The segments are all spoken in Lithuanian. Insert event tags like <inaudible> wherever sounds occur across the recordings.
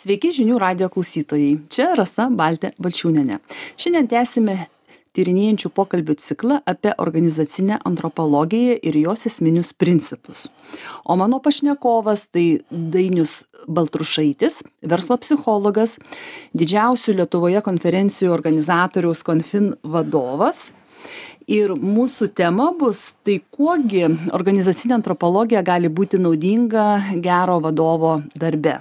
Sveiki žinių radio klausytojai. Čia Rasa Baltė Balčiūnenė. Šiandien tęsime tyrinėjančių pokalbių ciklą apie organizacinę antropologiją ir jos esminius principus. O mano pašnekovas tai Dainius Baltrušaitis, verslo psichologas, didžiausių Lietuvoje konferencijų organizatoriaus konfin vadovas. Ir mūsų tema bus, tai kuogi organizacinė antropologija gali būti naudinga gero vadovo darbe.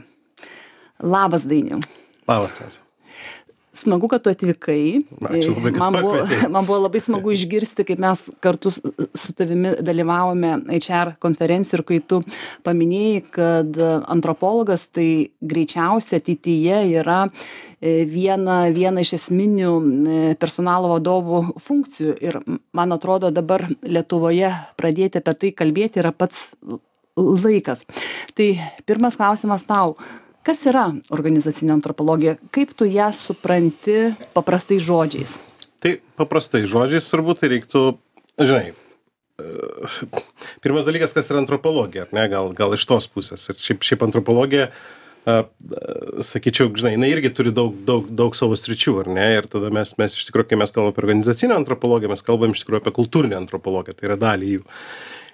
Labas, Dainiu. Labas, Rasa. Smagu, kad tu atvykai. Ačiū labai, kad man, buvo, <laughs> man buvo labai smagu išgirsti, kaip mes kartu su, tavimi dalyvavome HR konferencijų ir kai tu paminėjai, kad antropologas tai greičiausiai ateityje yra e, viena, viena iš esminių e, personalo vadovų funkcijų. Ir man atrodo dabar Lietuvoje pradėti apie tai kalbėti yra pats laikas. Tai pirmas klausimas tau kas yra organizacinė antropologija kaip tu ją supranti paprastais žodžiais Tai paprastai žodžiais turbūt tai reiktų, žinai, pirmas dalykas, kas yra antropologija, ar ne, gal, gal iš tos pusės. Ir šiaip, šiaip antropologija, a, a, sakyčiau, žinai, jinai irgi turi daug, daug, daug savo sričių, ar ne? Ir tada mes, mes iš tikrųjų, kai mes kalbame apie organizacinę antropologiją, mes kalbame iš tikrųjų apie kultūrinę antropologiją, tai yra dalį jų.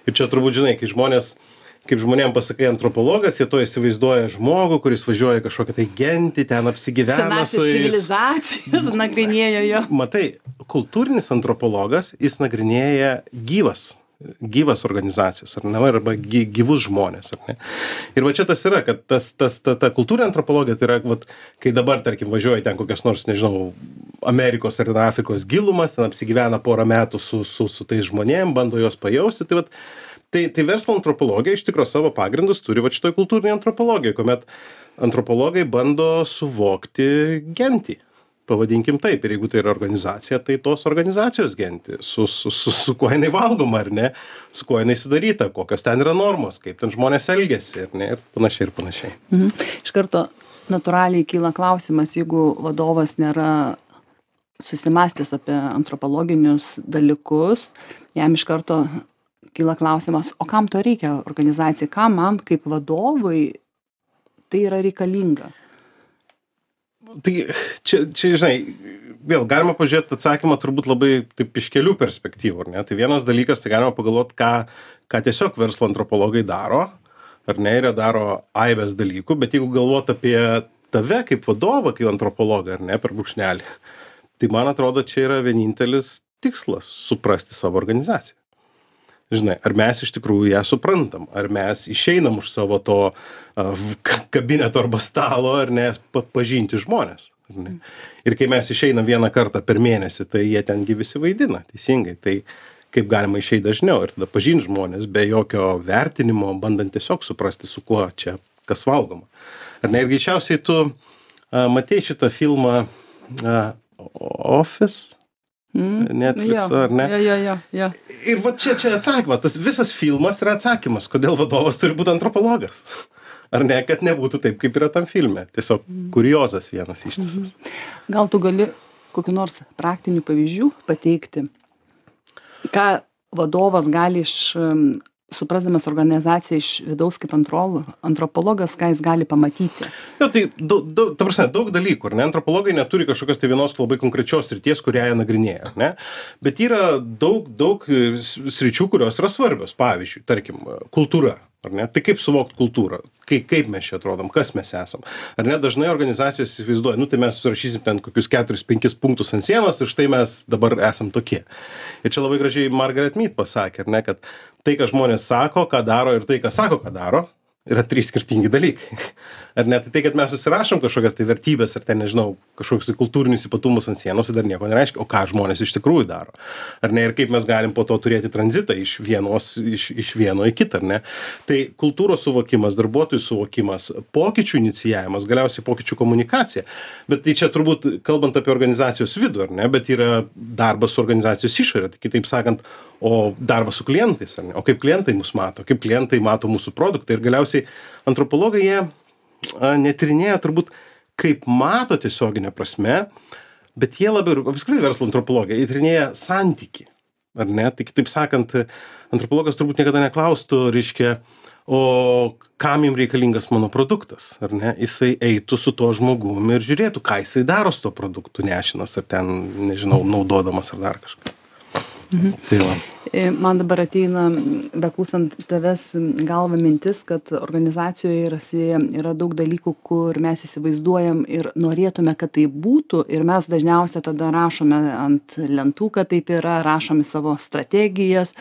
Ir čia turbūt, žinai, kai žmonės, kaip žmonėm pasakai antropologas, jie to įsivaizduoja žmogų, kuris važiuoja į kažkokią tai gentį, ten apsigyvena su jais. civilizacijas <laughs> nagrinėjo jo Matai, kultūrinis antropologas, jis nagrinėja gyvas gyvas organizacijas, ar ne, arba gy, gyvus žmonės, ar ne. Ir va čia tas yra, kad tas, tas, ta, ta kultūrinė antropologija, tai yra, vat, kai dabar, tarkim, važiuoji ten kokias nors, nežinau, Amerikos ar Afrikos gilumas, ten apsigyvena porą metų su, su, su tais žmonėm, bando juos pajausti, tai vat, tai, tai verslo antropologija iš tikrųjų savo pagrindus turi va šitoj kultūrinėje antropologijoje, kuomet antropologai bando suvokti gentį. Pavadinkim taip ir jeigu tai yra organizacija tai tos organizacijos gentį. Su su su su kuo jinai valgoma ar ne? Su kuo jinai sudaryta kokios ten yra normos kaip ten žmonės elgiasi ar ne? Ir panašiai ir panašiai. Mhm. iš karto natūraliai kyla klausimas jeigu vadovas nėra susimąstęs apie antropologinius dalykus jam iš karto kyla klausimas o kam to reikia organizacijai? Kam man kaip vadovui tai yra reikalinga? Tai čia čia žinai vėl galima pažiūrėt atsakymą turbūt labai taip iš kelių perspektyvų ar ne? Tai vienas dalykas tai galima pagalvot ką ką tiesiog verslo antropologai daro ar ne ir daro aibes dalykų bet jeigu galvot apie tave kaip vadovą kaip antropologą ar ne per brūkšnelį tai man atrodo čia yra vienintelis tikslas suprasti savo organizaciją žinai ar mes iš tikrųjų ją suprantam ar mes išeinam už savo to ka- kabineto arba stalo ar ne pa, pažinti žmonės ne? ir kai mes išeinam vieną kartą per mėnesį tai jie ten gi visi vaidina teisingai. Tai kaip galima išeit dažniau ir tada pažint žmones be jokio vertinimo bandant tiesiog suprasti su kuo čia kas valgoma. Ar ne ir greičiausiai tu a, matei šitą filmą a, Office mm? Netflixo, Jo, ar ne? jo jo jo jo Ir va čia, čia atsakymas, tas visas filmas yra atsakymas, kodėl vadovas turi būti antropologas. Ar ne, kad nebūtų taip, kaip yra tam filme. Tiesiog kuriozas vienas ištisas. Gal tu gali kokiu nors praktinių pavyzdžių pateikti, ką vadovas gali iš, suprasdamas organizaciją iš vidaus kaip antrol, antropologas, ką jis gali pamatyti. Jo, tai, daug, daug, ta prasme, daug dalykų, ne? Antropologai neturi kažkokios tai vienos labai konkrečios srities, kurią jie nagrinėja, ne? Bet yra daug, daug e, sričių, kurios yra svarbios. Pavyzdžiui, tarkim, kultūra. Ar ne? Tai kaip suvokti kultūrą? Kaip, kaip mes čia atrodom, kas mes esam? Ar ne dažnai organizacijos įsivaizduoja, nu tai mes surašysim ten kokius 4-5 punktus ant sienos ir štai mes dabar esam tokie. Ir čia labai gražiai Margaret Mead pasakė, ar ne, kad tai, ką žmonės sako, ką daro ir tai, ką sako, ką daro, yra trys skirtingi dalykai. <laughs> Ar ne? Tai tai, kad mes susirašom kažkokias tai vertybės ar ten, nežinau, kažkokius tai kultūrinius ypatumus ant sienos, tai dar nieko nereiškia, o ką žmonės iš tikrųjų daro. Ar ne? Ir kaip mes galim po to turėti tranzitą iš, vienos, iš, iš vieno į kitą, ar ne? Tai kultūros suvokimas, darbuotojų suvokimas, pokyčių inicijavimas, galiausiai pokyčių komunikacija. Bet tai čia turbūt, kalbant apie organizacijos vidų, ar ne? Bet yra darbas su organizacijos išorė. Tai kitaip sakant, o darbas su klientais? O kaip klientai mus mato, kaip klientai mato mūsų produktą. Ir galiausiai antropologai jie a, netyrinėja turbūt kaip mato tiesioginė prasme, bet jie labiau, apskritai verslo antropologija, jie tyrinėja santyki. Ar ne? Tai kitaip sakant, antropologas turbūt niekada neklaustų, reiškia, o kam jum reikalingas mano produktas ar ne jisai eitų su tuo žmogum ir žiūrėtų ką jisai daro su tuo produktu nešinas ar ten nežinau naudodamas ar dar kažką tai va. E, Man dabar ateina, beklausant tavęs galva mintis, kad organizacijoje yra, yra daug dalykų, kur mes įsivaizduojam ir norėtume, kad tai būtų ir mes dažniausiai tada rašome ant lentų, kad taip yra, rašome savo strategijas,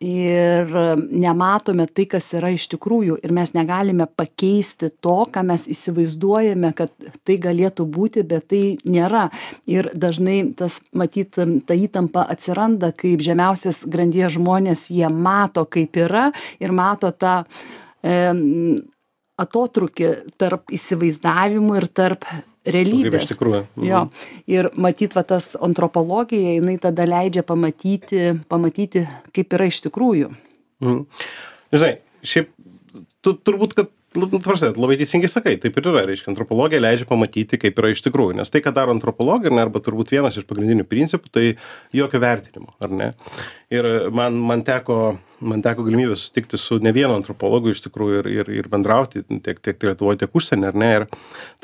ir nematome tai kas yra iš tikrųjų. Ir mes negalime pakeisti to ką mes įsivaizduojame kad tai galėtų būti bet tai nėra. Ir dažnai tas matyt ta įtampa atsiranda kaip žemiausios grandies žmonės jie mato kaip yra ir mato tą atotrūkį tarp įsivaizdavimų ir tarp realybės. Iš tikrųjų. Mhm. Jo. Ir matyt, va tas antropologija, jinai tada leidžia pamatyti, pamatyti kaip yra iš tikrųjų. Mhm. Žinai, šiaip tu turbūt, kad nu, nu prasme, labai teisingai sakai, taip ir yra, reiškia, antropologija leidžia pamatyti, kaip yra iš tikrųjų, nes tai, ką daro antropologija, arba turbūt vienas iš pagrindinių principų, tai jokio vertinimo, ar ne? Ir man, man teko man teko galimybė susitikti su ne vienu antropologu iš tikrųjų ir, ir, ir bendrauti tiek, tiek Lietuvoje, tiek užsienį, ar ne. Ir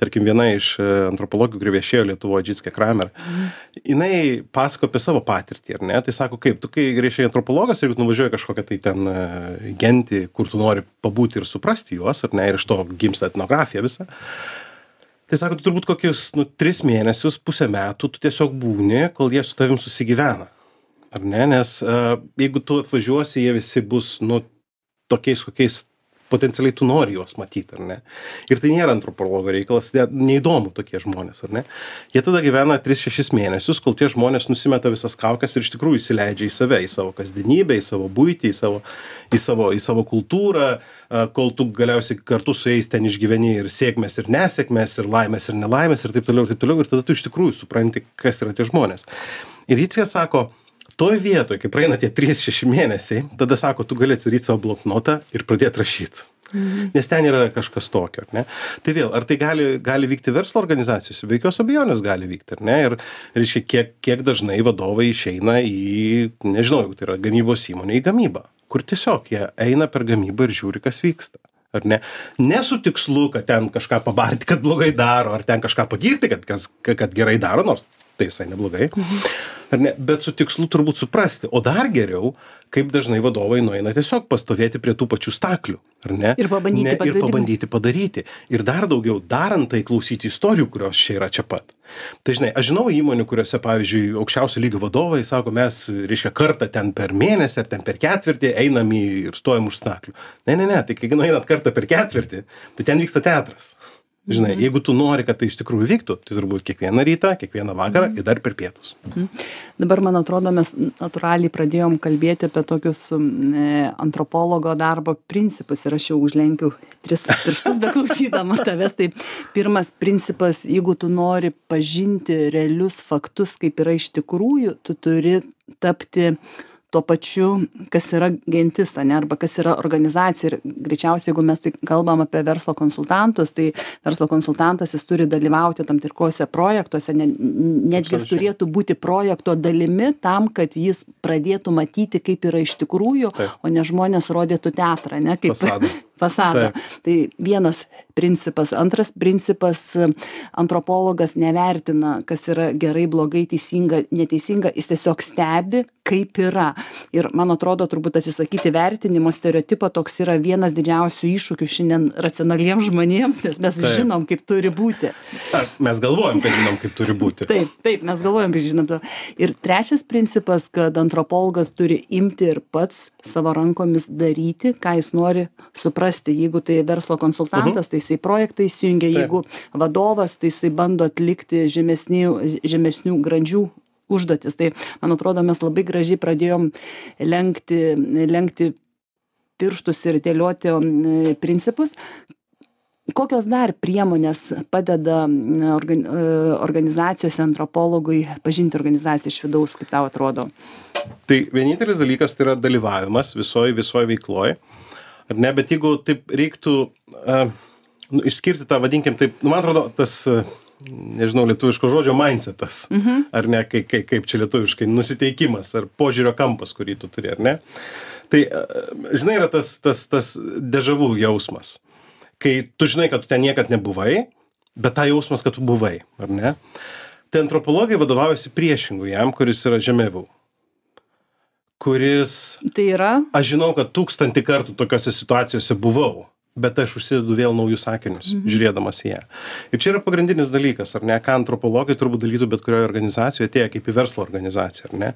tarkim, viena iš e, antropologų, kuri viešėjo Lietuvoje, Džitskė Kramer, mhm. jinai pasako apie savo patirtį, ar ne. Tai sako, kaip, tu kai grįžai antropologas, jeigu nuvažiuoji kažkokią tai ten e, gentį, kur tu nori pabūti ir suprasti juos, ar ne, ir iš to gimsta etnografija visa. Tai sako, tu turbūt kokius, nu, tris mėnesius, pusę metų tu tiesiog būni, kol jie su tavim susigyvena ar ne? Nes a jeigu tu atvažiuosi jie visi bus nu tokiais kokiais potencialiai tu nori juos matyt ar ne? Ir tai nėra antropologo reikalas net neįdomu tokie žmonės ar ne? Jie tada gyvena tris šešis mėnesius kol tie žmonės nusimeta visas kaukes ir iš tikrųjų įsileidžia į save į savo kasdienybę į savo buitį į savo į savo į savo kultūrą a kol tu galiausiai kartu su jais ten išgyveni ir sėkmes ir nesėkmes ir laimes ir nelaimes ir taip toliau ir taip toliau ir tada tu iš tikrųjų supranti kas yra tie žmonės. Ir jicke sako toj vietoj kai praeina tie trys šeši mėnesiai tada sako tu gali atsidaryt savo bloknotą ir pradėt rašyt. Mhm. nes ten yra kažkas tokio ar ne? Tai vėl ar tai gali gali vykti verslo organizacijose? Be jokios abejonės gali vykti ar ne? Ir reiškia kiek kiek dažnai vadovai išeina į nežinau jeigu tai yra gamybos įmonė į gamybą kur tiesiog jie eina per gamybą ir žiūri kas vyksta ar ne? Ne su tikslu kad ten kažką pabarti kad blogai daro ar ten kažką pagirti kad kas kad gerai daro nors tai visai neblogai ar ne? Bet su tikslu turbūt suprasti o dar geriau kaip dažnai vadovai nueina tiesiog pastovėti prie tų pačių staklių ar ne? Ir pabandyti ne, ir padaryti. pabandyti padaryti. Ir dar daugiau darant tai klausyti istorijų kurios čia yra čia pat. Tai žinai aš žinau įmonių kuriose pavyzdžiui aukščiausio lygio vadovai sako mes reiškia kartą ten per mėnesį ar ten per ketvirtį einam į ir stovim už staklių. Ne ne ne tai kai nueinat kartą per ketvirtį tai ten vyksta teatras žinai jeigu tu nori kad tai iš tikrųjų vyktų tai turbūt kiekvieną rytą kiekvieną vakarą ir dar per pietus. Dabar, man atrodo, mes natūraliai pradėjom kalbėti apie tokius e, antropologo darbo principus ir aš jau užlenkiu tris pirštus beklausydama <laughs> tavęs. Tai pirmas principas, jeigu tu nori pažinti realius faktus, kaip yra iš tikrųjų, tu turi tapti tuo pačiu kas yra gentis ane arba kas yra organizacija. Ir greičiausiai jeigu mes tai kalbam apie verslo konsultantus tai verslo konsultantas jis turi dalyvauti tam tikruose projektuose ne netgi jis turėtų būti projekto dalimi tam kad jis pradėtų matyti kaip yra iš tikrųjų Taip. o ne žmonės rodytų teatrą ane kaip Fasadą. tai vienas principas. Antras principas antropologas nevertina kas yra gerai blogai teisinga neteisinga. Jis tiesiog stebi kaip yra. Ir man atrodo turbūt atsisakyti vertinimo stereotipo toks yra vienas didžiausių iššūkių šiandien racionaliems žmonėms nes mes Taip. žinom kaip turi būti. Ar mes galvojam kad žinom kaip turi būti. Taip taip mes galvojam kad žinom ir trečias principas kad antropologas turi imti ir pats savo rankomis daryti ką jis nori suprasti jeigu tai verslo konsultantas tai jisai projektą įsijungia. Jeigu vadovas tai jisai bando atlikti žemesnių žemesnių grandžių užduotis. Tai man atrodo mes labai gražiai pradėjom lenkti lenkti pirštus ir dėlioti principus. Kokios dar priemonės padeda e, organizacijose antropologui pažinti organizaciją iš vidaus kaip tau atrodo? Tai vienintelis dalykas tai yra dalyvavimas visoj visoj veikloj ar ne bet jeigu taip reiktų a, nu, išskirti tą vadinkim taip nu, man atrodo tas a, nežinau lietuviško žodžio mindsetas ar ne kai, kai, kaip čia lietuviškai nusiteikimas ar požiūrio kampas kurį tu turi ar ne Tai, e, žinai, yra tas, tas, tas dežavų jausmas, kai tu žinai, kad tu ten niekad nebuvai, bet tą jausmas, kad tu buvai, ar ne? Tai antropologai vadovaujasi priešingų jam, kuris yra žemiau. Kuris, Tai yra, aš žinau, kad tūkstantį kartų tokiose situacijose buvau bet aš užsidedu vėl naujus sakinius žiūrėdamas į ją. Ir čia yra pagrindinis dalykas ar ne ką antropologai turbūt darytų bet kurioj organizacijoj atėję kaip į verslo organizaciją ar ne.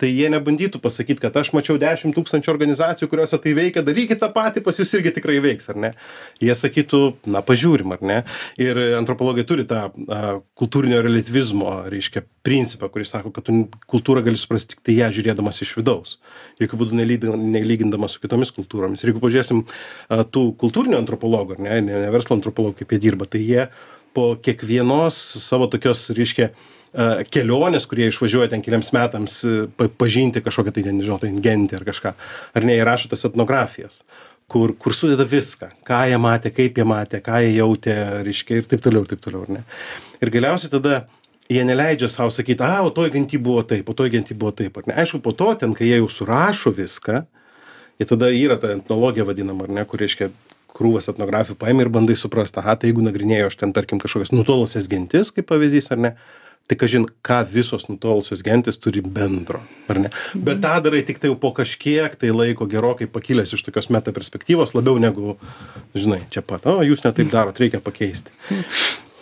Tai jie nebandytų pasakyt kad aš mačiau dešim tūkstančių organizacijų kuriose tai veikia darykit tą patį pas jus irgi tikrai veiks ar ne. Jie sakytų na pažiūrim ar ne. Ir antropologai turi tą a, kultūrinio reliatyvizmo reiškia principą kuris sako kad tu kultūrą gali suprast tiktai ją žiūrėdamas iš vidaus. Jokiu būdu nelygindamas su kitomis kultūromis. Ir jeigu pažiūrėsim a, tų kultūrinių antropologų ar ne ne verslo antropologų kaip jie dirba tai jie po kiekvienos savo tokios reiškia a, kelionės kurie išvažiuoja ten keliems metams pa pažinti kažkokią tai nežinau ten gentį ar kažką ar ne jie rašo tas etnografijas kur kur sudeda viską ką jie matė kaip jie matė ką jie jautė reiškia ir taip toliau ir taip toliau ar ne. Ir galiausiai tada jie neleidžia sau sakyt a o toj genty buvo taip o toj genty buvo taip ar ne. Aišku po to ten kai jie jau surašo viską ir tada yra ta etnologija vadinama ar ne kur reiškia krūvas etnografijų paimi ir bandai suprast aha tai jeigu nagrinėju aš ten tarkim kažkokias nutolusias gentis kaip pavyzdys ar ne tai kažin ką visos nutolusios gentys turi bendro ar ne? Bet tą darai tiktai jau po kažkiek tai laiko gerokai pakilęs iš tokios meta perspektyvos labiau negu žinai čia pat o jūs ne taip darot reikia pakeisti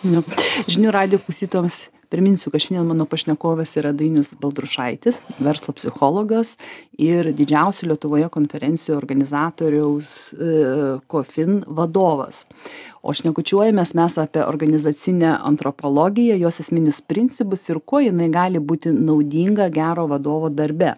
nu, žinių radio klausytojams priminsiu kad šiandien mano pašnekovas yra dainius baltrušaitis verslo psichologas ir didžiausių lietuvoje konferencijų organizatoriaus e, kofin vadovas. O šnekučiuojamės mes apie organizacinę antropologiją jos esminius principus ir kuo jinai gali būti naudinga gero vadovo darbe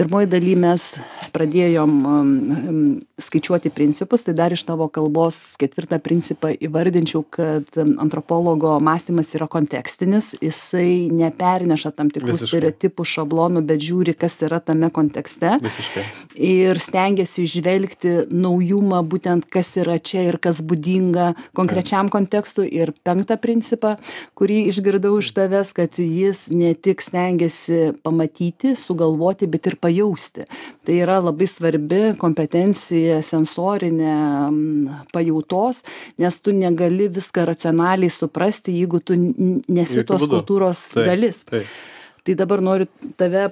pirmoj daly mes pradėjom um, skaičiuoti principus tai dar iš tavo kalbos ketvirtą principą įvardinčiau kad antropologo mąstymas yra kontekstinis jisai neperneša tam tikrų stereotipų šablonų bet žiūri kas yra tame kontekste. Visiškai. Ir stengiasi įžvelgti naujumą būtent kas yra čia ir kas būdinga konkrečiam kontekstui. Ir penktą principą kurį išgirdau iš tavęs kad jis ne tik stengiasi pamatyti sugalvoti bet ir pajausti. Tai yra labai svarbi kompetencija sensorinė pajautos nes tu negali viską racionaliai suprasti jeigu tu nesi tos kultūros dalis. tai dabar noriu tave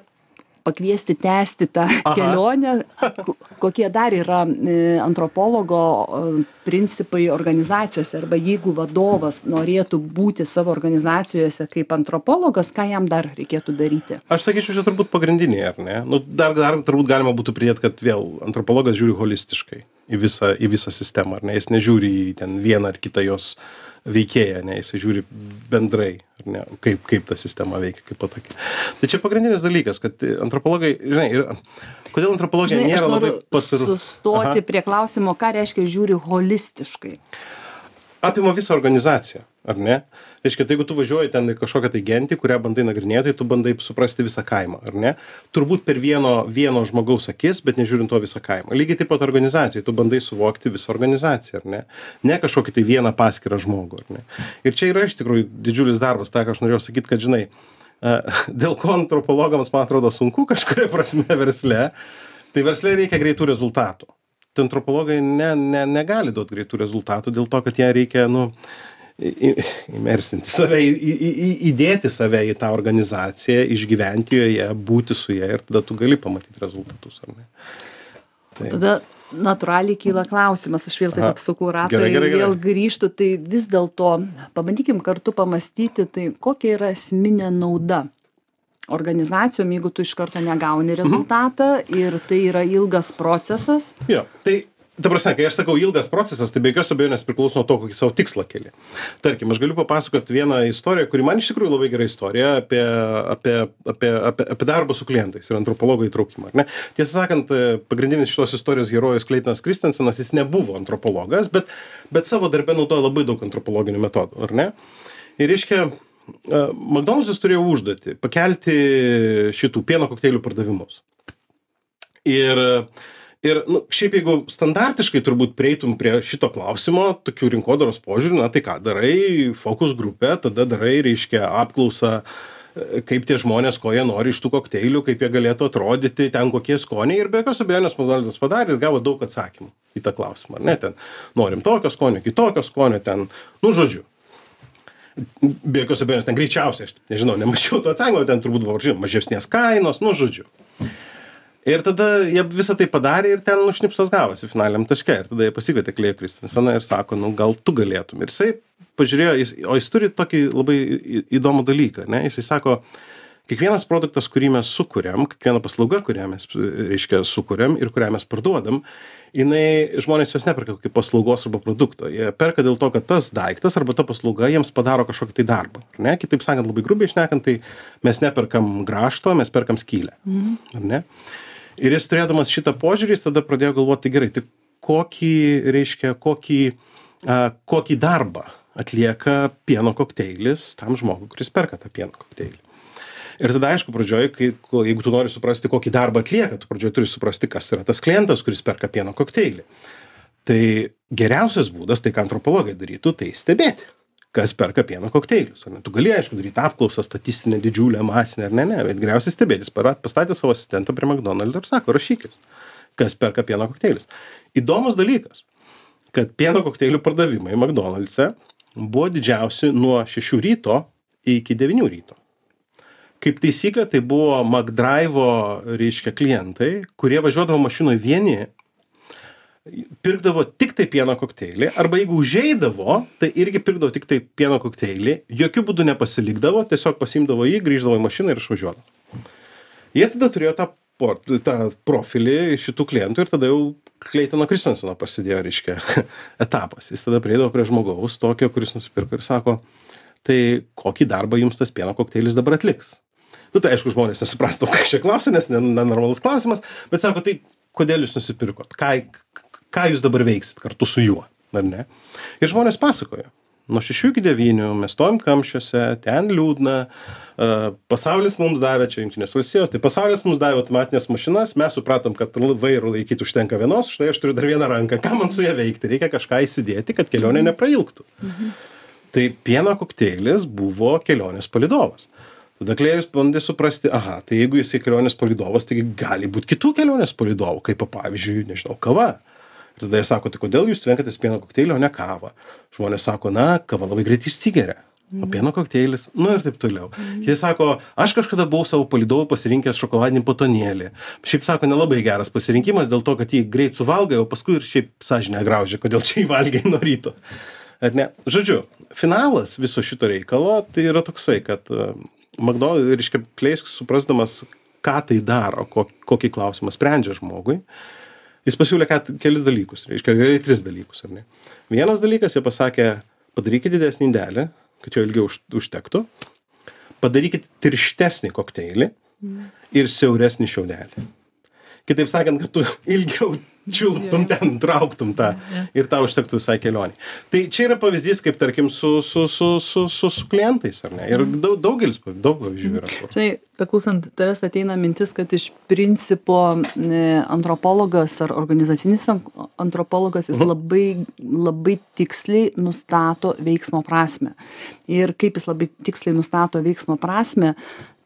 pakviesti tęsti tą kelionę. Ko- kokie dar yra e, antropologo e, principai organizacijose arba jeigu vadovas norėtų būti savo organizacijose kaip antropologas ką jam dar reikėtų daryti? Aš sakyčiau čia turbūt pagrindiniai ar ne? Nu dar dar turbūt galima būtų pridėt kad vėl antropologas žiūri holistiškai į visą į visą sistemą ar ne? Jis nežiūri į ten vieną ar kitą jos veikėją ane jisai žiūri bendrai ne kaip kaip ta sistema veikia kaipo tokia tai čia pagrindinis dalykas kad antropologai žinai ir kodėl antropologija žinai nėra labai pastoru sustoti prie klausimo ką reiškia žiūri holistiškai. Apima visą organizaciją ar ne? Reiškia tai jeigu tu važiuoji ten į kažkokią tai gentį kurią bandai nagrinėt tai tu bandai suprasti visą kaimą ar ne? Turbūt per vieno vieno žmogaus akis bet nežiūrint to visą kaimą. Lygiai taip pat organizacijoj tu bandai suvokti visą organizaciją ar ne? Ne kažkokį tai vieną paskirą žmogų ar ne? Ir čia yra iš tikrųjų didžiulis darbas tą ką aš norėjau sakyt kad žinai <laughs> dėl ko antropologams man atrodo sunku kažkuria prasme <laughs> versle tai versle reikia greitų rezultatų. Tai antropologai ne ne negali duot greitų rezultatų dėl to kad ją reikia nu į- į- imersinti save į į į įdėti save į tą organizaciją išgyventi joje būti su ja ir tada tu gali pamatyt rezultatus ar ne tai tada natūraliai kyla klausimas aš vėl taip Aha. apsukau ratą Gerai, ir gerai, gerai. vėl grįžtu tai vis dėlto pabandykim kartu pamąstyti tai kokia yra esminė nauda organizacijom jeigu tu iš karto negauni Mhm. rezultatą ir tai yra ilgas procesas jo tai ta prasme kai aš sakau ilgas procesas tai be jokios abejonės priklauso nuo to kokį sau tikslą keli. Tarkim aš galiu papasakot vieną istoriją kuri man iš tikrųjų labai gera istorija apie apie apie apie apie darbą su klientais ir antropologo įtraukimą tiesą sakant pagrindinis šitos istorijos herojus kleitonas kristensenas jis nebuvo antropologas bet bet savo darbe naudojo labai daug antropologinių metodų ar ne? Ir reiškia e, makdonaldsas turėjo užduotį pakelti šitų pieno kokteilių pardavimus. Ir ir nu šiaip jeigu standartiškai turbūt prieitum prie šito klausimo tokiu rinkodaros požiūriu na tai ką darai fokus grupę tada darai reiškia apklausą kaip tie žmonės, ko jie nori iš tų kokteilių, kaip jie galėtų atrodyti, ten kokie skoniai. Ir be jokios abejonės McDonald's padarė ir gavo daug atsakymų į tą klausimą. Ar ne, ten norim tokio skonio, kitokio skonio, ten, nu žodžiu. Be jokios abejonės, ten greičiausiai, aš nežinau, nemačiau to atsakymo, ten turbūt buvo žinoma, mažesnės kainos, nu žodžiu. Ir tada jie visą tai padarė ir ten nušnipsas gavosi finaliam taške. Ir tada jie pasikvietė Klėjų Kristinseną ir sako, nu gal tu galėtum. Ir jisai pažiūrėjo, jis, o jis turi tokį labai įdomų dalyką, ne? Jisai sako, kiekvienas produktas, kurį mes sukūrėm, kiekviena paslauga, kurią mes, reiškia, sukūrėm ir kurią mes parduodam, jinai, žmonės jos neperka kaip paslaugos arba produkto. Jie perka dėl to, kad tas daiktas arba ta paslauga jiems padaro kažkokį tai darbą. Ne? Kitaip sakant, labai grubiai išnekant, tai mes neperkam grašto, mes perkam skylę. Mhm. Ne? Ir jis turėdamas šitą požiūrį jis tada pradėjo galvot tai gerai tai kokį reiškia kokį a, kokį darbą atlieka pieno kokteilis tam žmogui kuris perka tą pieno kokteilį. Ir tada aišku pradžioj kai jeigu tu nori suprasti kokį darbą atlieka tu pradžioj turi suprasti kas yra tas klientas kuris perka pieno kokteilį. Tai geriausias būdas tai ką antropologai darytų tai stebėti kas perka pieno kokteilius ar ne? Tu gali aišku daryt apklausą statistinę didžiulę masinę ar ne ne bet geriausia stebėtis. Para pastatė savo asistentą prie makdonaldo ir sako rašykis kas perka pieno kokteilius. Įdomus dalykas kad pieno kokteilių pardavimai makdonaldse buvo didžiausi nuo šešių ryto iki devynių ryto. Kaip taisyklė tai buvo makdraivo reiškia klientai kurie važiuodavo mašinoj vieni pirkdavo tiktai pieno kokteilį arba jeigu užeidavo tai irgi pirkdavo tiktai pieno kokteilį jokiu būdu nepasilikdavo tiesiog pasiimdavo jį grįždavo į mašiną ir išvažiuodavo. Jie tada turėjo tą po tą profilį šitų klientų ir tada jau kleitono kristensono prasidėjo reiškia <laughs> etapas. Jis tada prieidavo prie žmogaus tokio kuris nusipirko ir sako tai kokį darbą jums tas pieno kokteilis dabar atliks? Nu tai aišku žmonės nesuprasdavo ką čia klausia nes nenormalus klausimas bet sako tai kodėl jūs nusipirkot? Ką ką jūs dabar veiksit kartu su juo ar ne? Ir žmonės pasakoja nuo šešių iki devynių mes stovim kamščiuose ten liūdna a, pasaulis mums davė čia jungtinės valstijos tai pasaulis mums davė automatines mašinas mes supratom kad vairo laikyt užtenka vienos štai aš turiu dar vieną ranką ką man su ja veikti reikia kažką įsidėti kad kelionė neprailgtų. Mhm. tai pieno kokteilis buvo kelionės palydovas tada klėjus bandė suprasti aha tai jeigu jisai kelionės palydovas taigi gali būt kitų kelionės palydovų kaip pavyzdžiui nežinau kava tada jie sako tai kodėl jūs renkatės pieno kokteilį o ne kavą? Žmonės sako na kava labai greit išsigeria o Mhm. pieno kokteilis nu ir taip toliau. Jie sako aš kažkada buvau savo palydovu pasirinkęs šokoladinį batonėlį šiaip sako nelabai geras pasirinkimas dėl to kad jį greit suvalgai o paskui ir šiaip sąžinę graužia kodėl čia jį valgei nuo ryto. Ar ne? Žodžiu finalas viso šito reikalo tai yra toksai kad a, magdo reiškia kleisk suprasdamas ką tai daro ko kokį klausimą sprendžia žmogui jis pasiūlė ket kelis dalykus reiškia realiai tris dalykus ar ne? Vienas dalykas jie pasakė padarykit didesnį indelį kad jo ilgiau už užtektų. Padarykit tirštesnį kokteilį ir siauresnį šiaudelį. Kitaip sakant kad tu <laughs> ilgiau čiulptum ten trauktum tą ir tau užtektų visai kelionei. Tai čia yra pavyzdys kaip tarkim su su su su su su klientais ar ne? Ir dau daugelis pav daug pavyzdžių yra kur žinai beklausant tavęs ateina mintis kad iš principo e, antropologas ar organizacinis an- antropologas jis labai labai tiksliai nustato veiksmo prasmę. Ir kaip jis labai tiksliai nustato veiksmo prasmę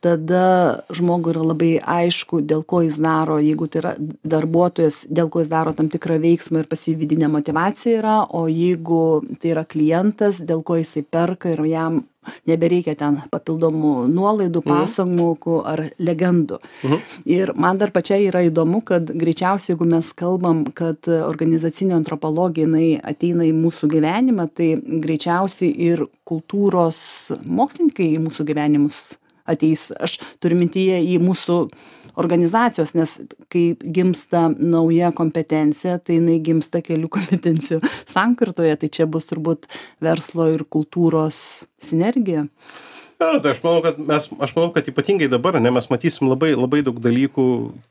tada žmogui yra labai aišku dėl ko jis daro jeigu tai yra darbuotojas dėl ko jis daro tam tikrą veiksmą ir pas jį vidinė motyvacija yra o jeigu tai yra klientas dėl ko jisai perka ir jam nebereikia ten papildomų nuolaidų pasakojimų ar legendų. Ir man dar pačiai yra įdomu kad greičiausiai jeigu mes kalbam kad organizacinė antropologija jinai ateina į mūsų gyvenimą tai greičiausiai ir kultūros mokslininkai į mūsų gyvenimus ateis. Aš turiu mintyje į mūsų organizacijos nes kai gimsta nauja kompetencija tai jinai gimsta kelių kompetencijų sankirtoje. Tai čia bus turbūt verslo ir kultūros sinergija jo tai aš manau kad mes aš manau kad ypatingai dabar ane mes matysim labai labai daug dalykų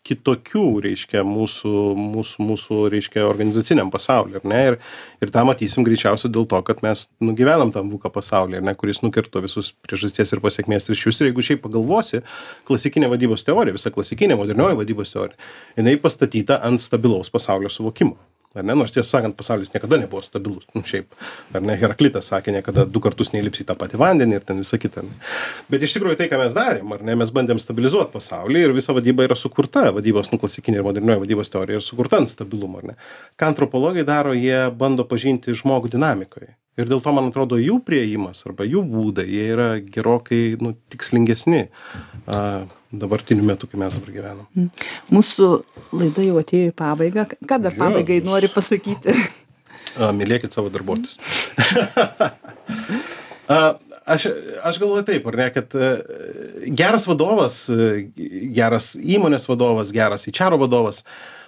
kitokių reiškia mūsų mūsų mūsų reiškia organizaciniam pasauly ar ne? Ir ir tą matysim greičiausiai dėl to kad mes nu gyvenam tam vuka pasauly ar ne kuris nukirto visus priežasties ir pasekmės ryšius. Ir jeigu šiaip pagalvosi klasikinė vadybos teorija visa klasikinė modernioji vadybos teorija jinai pastatyta ant stabilaus pasaulio suvokimo ar ne? Nors tiesą sakant pasaulis niekada nebuvo stabilus. Nu šiaip ar ne? Heraklitas sakė niekada du kartus neįlipsi į tą patį vandenį ir ten visa kita bet iš tikrųjų tai ką mes darėm ar ne? Mes bandėm stabilizuot pasaulį ir visa vadyba yra sukurta. Vadybos nu klasikinė ir modernioji vadybos teorija yra sukurta ant stabilumo ar ne? Ką antropologai daro jie bando pažinti žmogų dinamikoj ir dėl to man atrodo jų priėjimas arba jų būdai jie yra gerokai nu tikslingesni. A dabartiniu metu kai mes dabar gyvenam. Mm. mūsų laida jau atėjo į pabaigą. Ką dar pabaigai nori pasakyti? A, mylėkit savo darbuotojus. <laughs> Aš aš galvoju taip ar ne kad e, geras vadovas e, geras įmonės vadovas geras eičero vadovas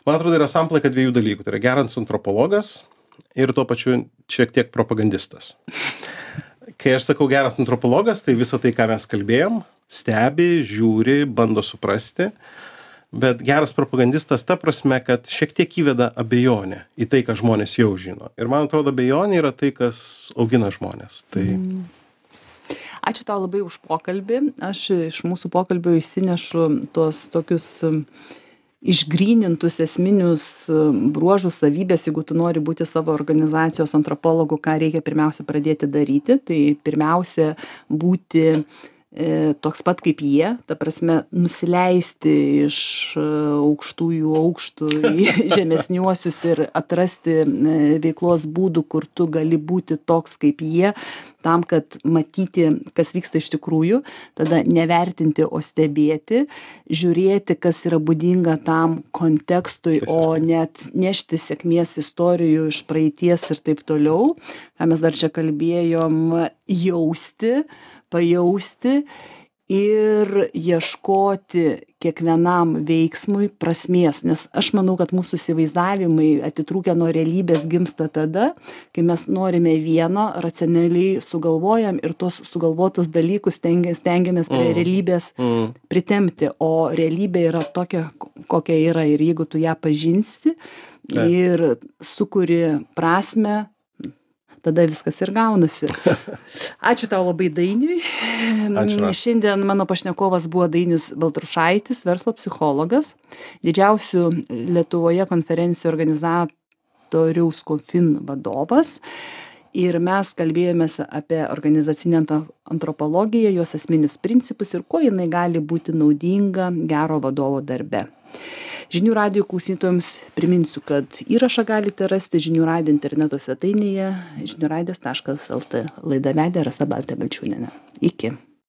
man atrodo yra samplaika dviejų dalykų. Tai yra geras antropologas ir tuo pačiu šiek tiek propagandistas. Kai aš sakau geras antropologas, tai visą tai, ką mes kalbėjom, stebi, žiūri, bando suprasti, bet geras propagandistas ta prasme, kad šiek tiek įveda abejonę į tai, ką žmonės jau žino. Ir man atrodo, abejonė yra tai, kas augina žmonės. Tai... Mm. Ačiū tau labai už pokalbį. Aš iš mūsų pokalbio įsinešu tuos tokius uh, išgrynintus esminius e, bruožus savybes jeigu tu nori būti savo organizacijos antropologu ką reikia pirmiausia pradėti daryti tai pirmiausia būti e, toks pat kaip jie, ta prasme, nusileisti iš e, aukštųjų aukštų į <laughs> žemesniuosius ir atrasti veiklos būdų, kur tu gali būti toks kaip jie, tam kad matyti kas vyksta iš tikrųjų tada nevertinti o stebėti žiūrėti kas yra būdinga tam kontekstui o net nešti sėkmės istorijų iš praeities ir taip toliau. Ką mes dar čia kalbėjom jausti pajausti ir ieškoti kiekvienam veiksmui prasmės nes aš manau kad mūsų įsivaizdavimai atitrūkę nuo realybės gimsta tada kai mes norime vieno racionaliai sugalvojam ir tuos sugalvotus dalykus stengia stengiamės prie mm. realybės mm. pritempti o realybė yra tokia kokia yra ir jeigu tu ją pažinsi ir sukuri prasmę tada viskas ir gaunasi. <laughs> Ačiū tau labai Dainiui. Ačiū. Šiandien mano pašnekovas buvo Dainius Baltrušaitis, verslo psichologas, didžiausių Lietuvoje konferencijų organizatoriaus COFIN vadovas. Ir mes kalbėjomės apie organizacinę antropologiją, jos esminius principus ir kuo jinai gali būti naudinga gero vadovo darbe žinių radijo klausytojams priminsiu kad įrašą galite rasti žinių radijo interneto svetainėje žinių radijas taškas lt. Laidą vedė rasa baltė balčiūnienė. Iki